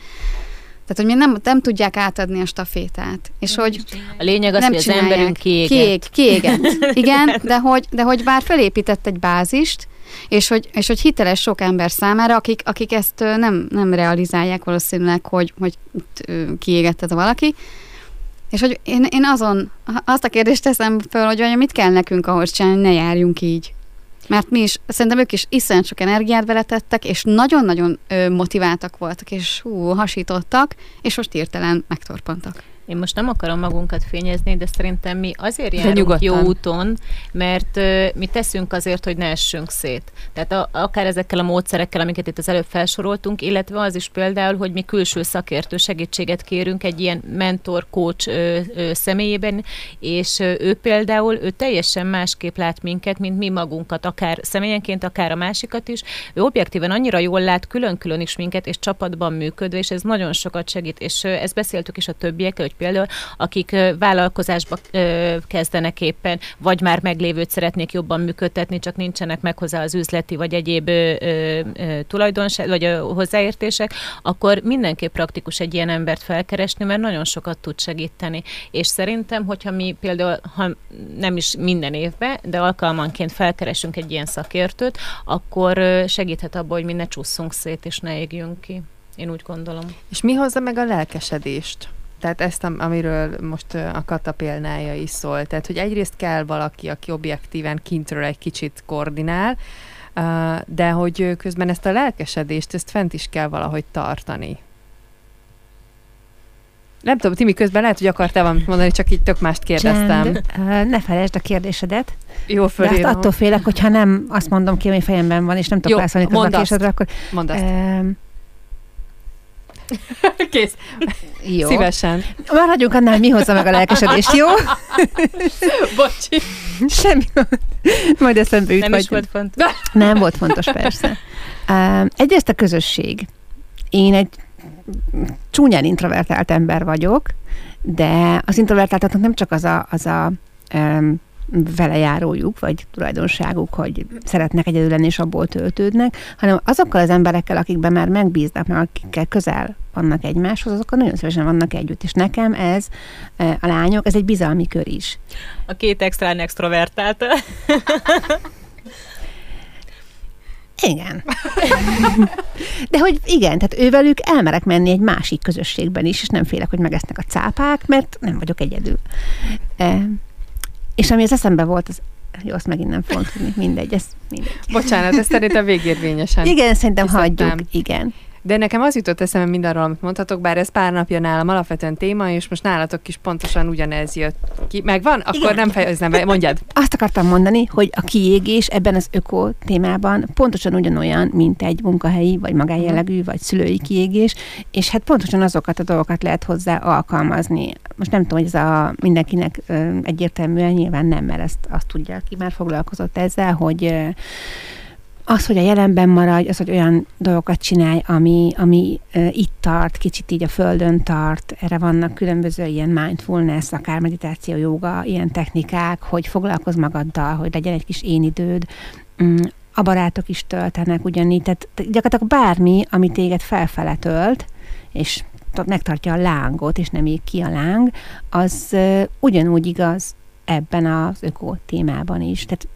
Tehát, hogy mi nem, nem tudják átadni a stafétát. És hogy A lényeg az, nem hogy az emberünk kiégett. Kiég, kiégett. [LAUGHS] Igen, de hogy, de hogy bár felépített egy bázist, és hogy, és hogy hiteles sok ember számára, akik, akik ezt nem, nem realizálják valószínűleg, hogy, hogy kiégett ez a valaki, és hogy én, én azon, azt a kérdést teszem föl, hogy vajon mit kell nekünk ahhoz csinálni, ne járjunk így. Mert mi is, szerintem ők is iszonyat sok energiát beletettek, és nagyon-nagyon motiváltak voltak, és hú, hasítottak, és most hirtelen megtorpantak. Én most nem akarom magunkat fényezni, de szerintem mi azért járunk jó úton, mert ö, mi teszünk azért, hogy ne essünk szét. Tehát a, akár ezekkel a módszerekkel, amiket itt az előbb felsoroltunk, illetve az is például, hogy mi külső szakértő segítséget kérünk egy ilyen mentor, coach ö, ö, személyében, és ö, ő például, ő teljesen másképp lát minket, mint mi magunkat, akár személyenként, akár a másikat is. Ő objektíven annyira jól lát külön-külön is minket, és csapatban működve, és ez nagyon sokat segít, és ö, ezt beszéltük is a többiekkel, hogy például akik vállalkozásba kezdenek éppen, vagy már meglévőt szeretnék jobban működtetni, csak nincsenek meg hozzá az üzleti vagy egyéb tulajdonság, vagy hozzáértések, akkor mindenképp praktikus egy ilyen embert felkeresni, mert nagyon sokat tud segíteni. És szerintem, hogyha mi például, ha nem is minden évben, de alkalmanként felkeresünk egy ilyen szakértőt, akkor segíthet abban, hogy mi ne csúszunk szét és ne égjünk ki. Én úgy gondolom. És mi hozza meg a lelkesedést? Tehát ezt, am- amiről most a Kata példája is szól. Tehát, hogy egyrészt kell valaki, aki objektíven kintről egy kicsit koordinál, de hogy közben ezt a lelkesedést, ezt fent is kell valahogy tartani. Nem tudom, Timi, közben lehet, hogy akartál valamit mondani, csak így tök mást kérdeztem. Csend. Ne felejtsd a kérdésedet. Jó, De azt fölírom. attól félek, hogyha nem azt mondom ki, ami fejemben van, és nem tudok válaszolni a késődre, akkor... Mondd azt. Um, [LAUGHS] Kész. jó. Szívesen. Maradjunk annál, mi hozza meg a lelkesedést, jó? [LAUGHS] Bocsi. Semmi. Majd eszembe jut. Nem is volt fontos. [LAUGHS] Nem volt fontos, persze. Um, egyrészt a közösség. Én egy csúnyán introvertált ember vagyok, de az introvertáltaknak nem csak az a, az a um, velejárójuk, vagy tulajdonságuk, hogy szeretnek egyedül lenni, és abból töltődnek, hanem azokkal az emberekkel, akikben már megbíznak, meg akikkel közel vannak egymáshoz, azokkal nagyon szívesen vannak együtt. És nekem ez, eh, a lányok, ez egy bizalmi kör is. A két extrán extrovertált. Igen. De hogy igen, tehát ővelük elmerek menni egy másik közösségben is, és nem félek, hogy megesznek a cápák, mert nem vagyok egyedül. E, és ami az eszembe volt, az jó, azt megint nem fogom tudni, mindegy, ez mindegy. Bocsánat, ez szerintem végérvényesen. Igen, szerintem hagyjuk, igen. De nekem az jutott eszembe mindarról, amit mondhatok, bár ez pár napja nálam alapvetően téma, és most nálatok is pontosan ugyanez jött ki. Megvan? Akkor Igen. nem fejezem be. Mondjad. Azt akartam mondani, hogy a kiégés ebben az öko témában pontosan ugyanolyan, mint egy munkahelyi, vagy magánjellegű, vagy szülői kiégés, és hát pontosan azokat a dolgokat lehet hozzá alkalmazni. Most nem tudom, hogy ez a mindenkinek egyértelműen nyilván nem, mert ezt azt tudja, aki már foglalkozott ezzel, hogy az, hogy a jelenben maradj, az, hogy olyan dolgokat csinálj, ami, ami itt tart, kicsit így a földön tart, erre vannak különböző ilyen mindfulness, akár meditáció, joga, ilyen technikák, hogy foglalkozz magaddal, hogy legyen egy kis én időd. Mm, a barátok is töltenek ugyanígy, tehát gyakorlatilag bármi, ami téged felfele tölt, és megtartja a lángot, és nem ég ki a láng, az ugyanúgy igaz ebben az öko témában is. Tehát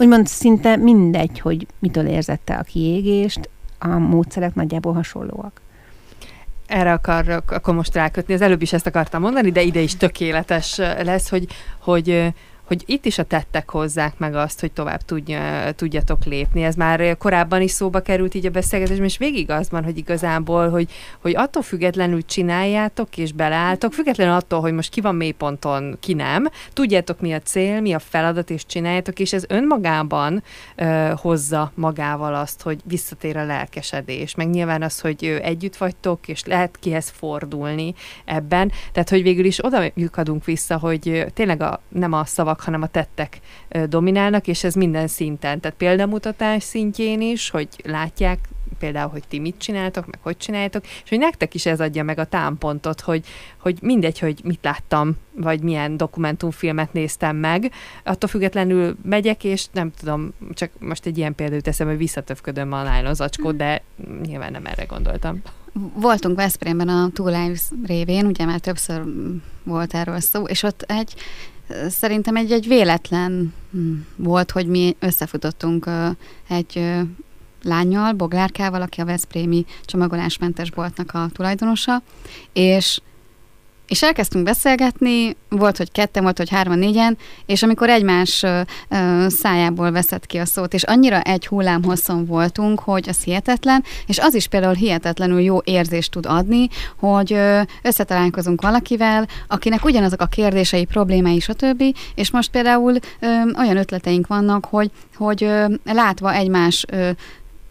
úgymond szinte mindegy, hogy mitől érzette a kiégést, a módszerek nagyjából hasonlóak. Erre akarok akkor most rákötni. Az előbb is ezt akartam mondani, de ide is tökéletes lesz, hogy, hogy hogy itt is a tettek hozzák meg azt, hogy tovább tudja, tudjatok lépni. Ez már korábban is szóba került így a beszélgetésben, és végig az van, hogy igazából, hogy, hogy attól függetlenül csináljátok és beleálltok, függetlenül attól, hogy most ki van mélyponton, ki nem, tudjátok mi a cél, mi a feladat, és csináljátok, és ez önmagában ö, hozza magával azt, hogy visszatér a lelkesedés, meg nyilván az, hogy együtt vagytok, és lehet kihez fordulni ebben, tehát hogy végül is oda lyukadunk vissza, hogy tényleg a, nem a szavak, hanem a tettek dominálnak, és ez minden szinten, tehát példamutatás szintjén is, hogy látják például, hogy ti mit csináltok, meg hogy csináltok, és hogy nektek is ez adja meg a támpontot, hogy, hogy mindegy, hogy mit láttam, vagy milyen dokumentumfilmet néztem meg, attól függetlenül megyek, és nem tudom, csak most egy ilyen példát teszem, hogy visszatöfködöm a nylon zacskót, de nyilván nem erre gondoltam. Voltunk Veszprémben a Two Lives révén, ugye már többször volt erről szó, és ott egy szerintem egy, egy véletlen hm, volt, hogy mi összefutottunk egy lányjal, Boglárkával, aki a Veszprémi csomagolásmentes boltnak a tulajdonosa, és és elkezdtünk beszélgetni, volt, hogy ketten, volt, hogy hárman, négyen, és amikor egymás ö, szájából veszett ki a szót, és annyira egy hullám hosszon voltunk, hogy az hihetetlen, és az is például hihetetlenül jó érzést tud adni, hogy összetalálkozunk valakivel, akinek ugyanazok a kérdései, problémái, stb., és most például ö, olyan ötleteink vannak, hogy, hogy ö, látva egymás ö,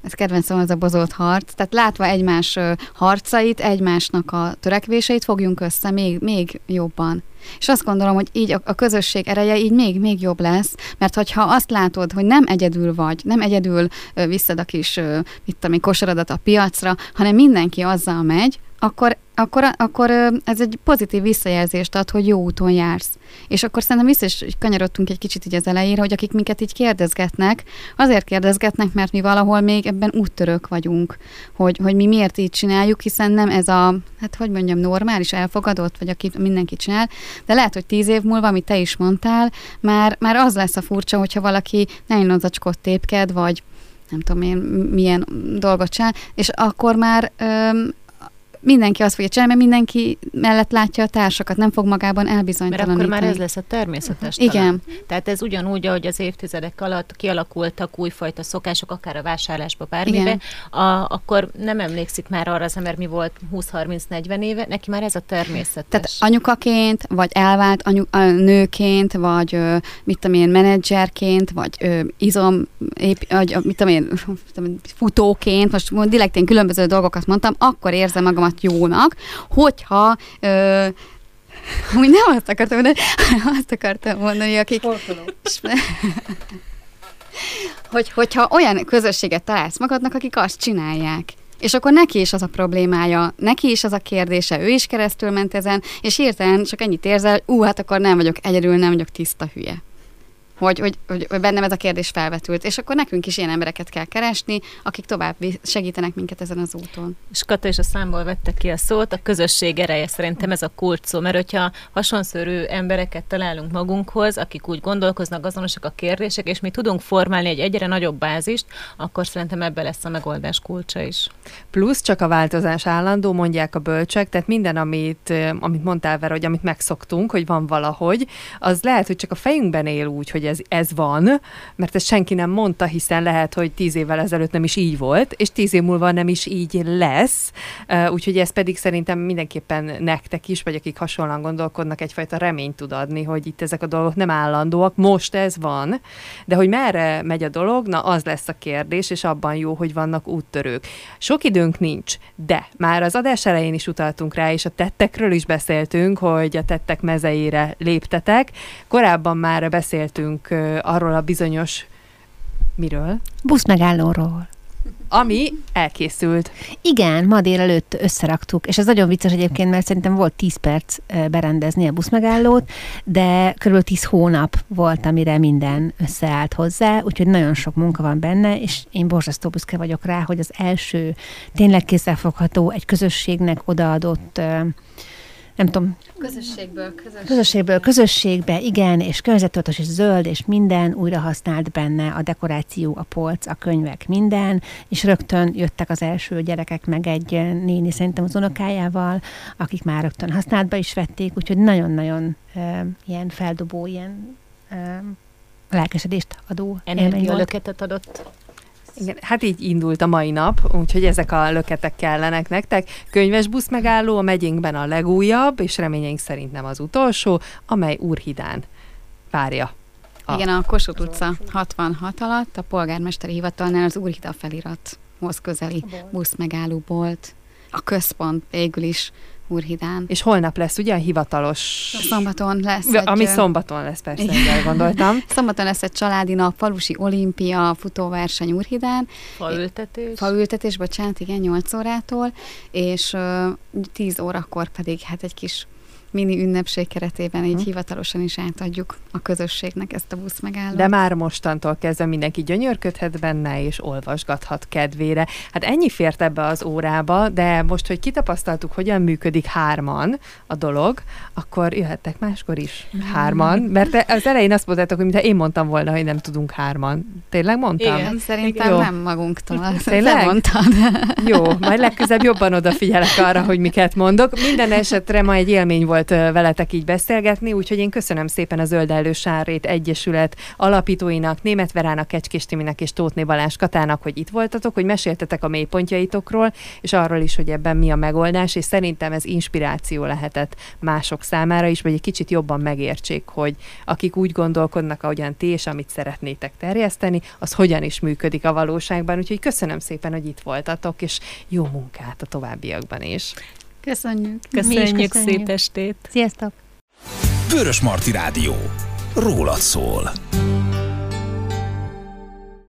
ez kedvencem az a bozolt harc, tehát látva egymás harcait, egymásnak a törekvéseit fogjunk össze még, még jobban. És azt gondolom, hogy így a, a közösség ereje így még, még jobb lesz, mert hogyha azt látod, hogy nem egyedül vagy, nem egyedül ö, visszad a kis, ö, mit tudom, kosaradat a piacra, hanem mindenki azzal megy, akkor, akkor, akkor ez egy pozitív visszajelzést ad, hogy jó úton jársz. És akkor szerintem vissza is kanyarodtunk egy kicsit így az elejére, hogy akik minket így kérdezgetnek, azért kérdezgetnek, mert mi valahol még ebben úttörők vagyunk, hogy, hogy mi miért így csináljuk, hiszen nem ez a, hát hogy mondjam, normális, elfogadott, vagy aki mindenki csinál, de lehet, hogy tíz év múlva, amit te is mondtál, már, már az lesz a furcsa, hogyha valaki nagyon zacskot tépked, vagy nem tudom én milyen dolgot csinál, és akkor már öm, mindenki azt fogja csinálni, mert mindenki mellett látja a társakat, nem fog magában elbizonytalanítani. Mert akkor már ez lesz a természetes Igen. Talán. Tehát ez ugyanúgy, ahogy az évtizedek alatt kialakultak újfajta szokások, akár a vásárlásba, bármibe, a, akkor nem emlékszik már arra az ember, mi volt 20-30-40 éve, neki már ez a természetes. Tehát anyukaként, vagy elvált anyu, a nőként, vagy ö, mit tudom én, menedzserként, vagy ö, izom, épp, vagy, [LAUGHS] mit tudom én, futóként, most direkt én különböző dolgokat mondtam, akkor érzem magam magamat jónak, hogyha ö, úgy nem azt akartam mondani, hanem [LAUGHS] azt akartam mondani, akik... hogy, hogyha olyan közösséget találsz magadnak, akik azt csinálják. És akkor neki is az a problémája, neki is az a kérdése, ő is keresztül ment ezen, és hirtelen csak ennyit érzel, ú, hát akkor nem vagyok egyedül, nem vagyok tiszta hülye hogy, hogy, hogy, hogy bennem ez a kérdés felvetült. És akkor nekünk is ilyen embereket kell keresni, akik tovább segítenek minket ezen az úton. És Kata is a számból vette ki a szót, a közösség ereje szerintem ez a kulcs szó, mert hogyha hasonszörű embereket találunk magunkhoz, akik úgy gondolkoznak, azonosak a kérdések, és mi tudunk formálni egy egyre nagyobb bázist, akkor szerintem ebbe lesz a megoldás kulcsa is. Plusz csak a változás állandó, mondják a bölcsek, tehát minden, amit, amit mondtál Vera, hogy amit megszoktunk, hogy van valahogy, az lehet, hogy csak a fejünkben él úgy, hogy ez, ez van, mert ezt senki nem mondta, hiszen lehet, hogy tíz évvel ezelőtt nem is így volt, és tíz év múlva nem is így lesz, úgyhogy ez pedig szerintem mindenképpen nektek is, vagy akik hasonlóan gondolkodnak, egyfajta reményt tud adni, hogy itt ezek a dolgok nem állandóak, most ez van, de hogy merre megy a dolog, na az lesz a kérdés, és abban jó, hogy vannak úttörők. Sok időnk nincs, de már az adás elején is utaltunk rá, és a tettekről is beszéltünk, hogy a tettek mezeire léptetek. Korábban már beszéltünk beszélünk arról a bizonyos miről? Buszmegállóról ami elkészült. Igen, ma délelőtt összeraktuk, és ez nagyon vicces egyébként, mert szerintem volt 10 perc berendezni a buszmegállót, de kb. 10 hónap volt, amire minden összeállt hozzá, úgyhogy nagyon sok munka van benne, és én borzasztó büszke vagyok rá, hogy az első tényleg kézzelfogható, egy közösségnek odaadott nem tudom. Közösségből, közösségbe. Közösségből, közösségbe, igen, és környezettudatos és zöld, és minden újra használt benne, a dekoráció, a polc, a könyvek, minden, és rögtön jöttek az első gyerekek meg egy néni, szerintem az unokájával, akik már rögtön használatba is vették, úgyhogy nagyon-nagyon e, ilyen feldobó, ilyen e, lelkesedést adó Energialöketet adott. Igen, hát így indult a mai nap, úgyhogy ezek a löketek kellenek nektek. Könyves busz megálló a megyénkben a legújabb, és reményeink szerint nem az utolsó, amely Úrhidán várja. A... Igen, a Kossuth utca 66 alatt, a polgármesteri hivatalnál az Úrhida felirathoz közeli busz megálló volt. A központ végül is Úrhidán. És holnap lesz ugye a hivatalos... Szombaton lesz egy... Ami szombaton lesz, persze, Igen. gondoltam. [LAUGHS] Szombaton lesz egy családi nap, falusi olimpia, futóverseny Úrhidán. Faültetés. Faültetés, bocsánat, igen, 8 órától, és uh, 10 órakor pedig hát egy kis mini ünnepség keretében így hmm. hivatalosan is átadjuk a közösségnek ezt a busz megállót. De már mostantól kezdve mindenki gyönyörködhet benne, és olvasgathat kedvére. Hát ennyi fért ebbe az órába, de most, hogy kitapasztaltuk, hogyan működik hárman a dolog, akkor jöhettek máskor is hárman, mert az elején azt mondtátok, hogy mintha én mondtam volna, hogy nem tudunk hárman. Tényleg mondtam? Igen, szerintem Jó. nem magunktól. [LAUGHS] Tényleg? mondtad. Jó, majd legközelebb jobban odafigyelek arra, hogy miket mondok. Minden esetre ma egy élmény volt volt veletek így beszélgetni, úgyhogy én köszönöm szépen a Zöldellő Sárét Egyesület alapítóinak, Német Verának, Kecskés Timinek és Tótné Balázs Katának, hogy itt voltatok, hogy meséltetek a mélypontjaitokról, és arról is, hogy ebben mi a megoldás, és szerintem ez inspiráció lehetett mások számára is, vagy egy kicsit jobban megértsék, hogy akik úgy gondolkodnak, ahogyan ti, és amit szeretnétek terjeszteni, az hogyan is működik a valóságban. Úgyhogy köszönöm szépen, hogy itt voltatok, és jó munkát a továbbiakban is. Köszönjük. Köszönjük, köszönjük szép estét. Sziasztok. Vörös Marti Rádió. Rólad szól.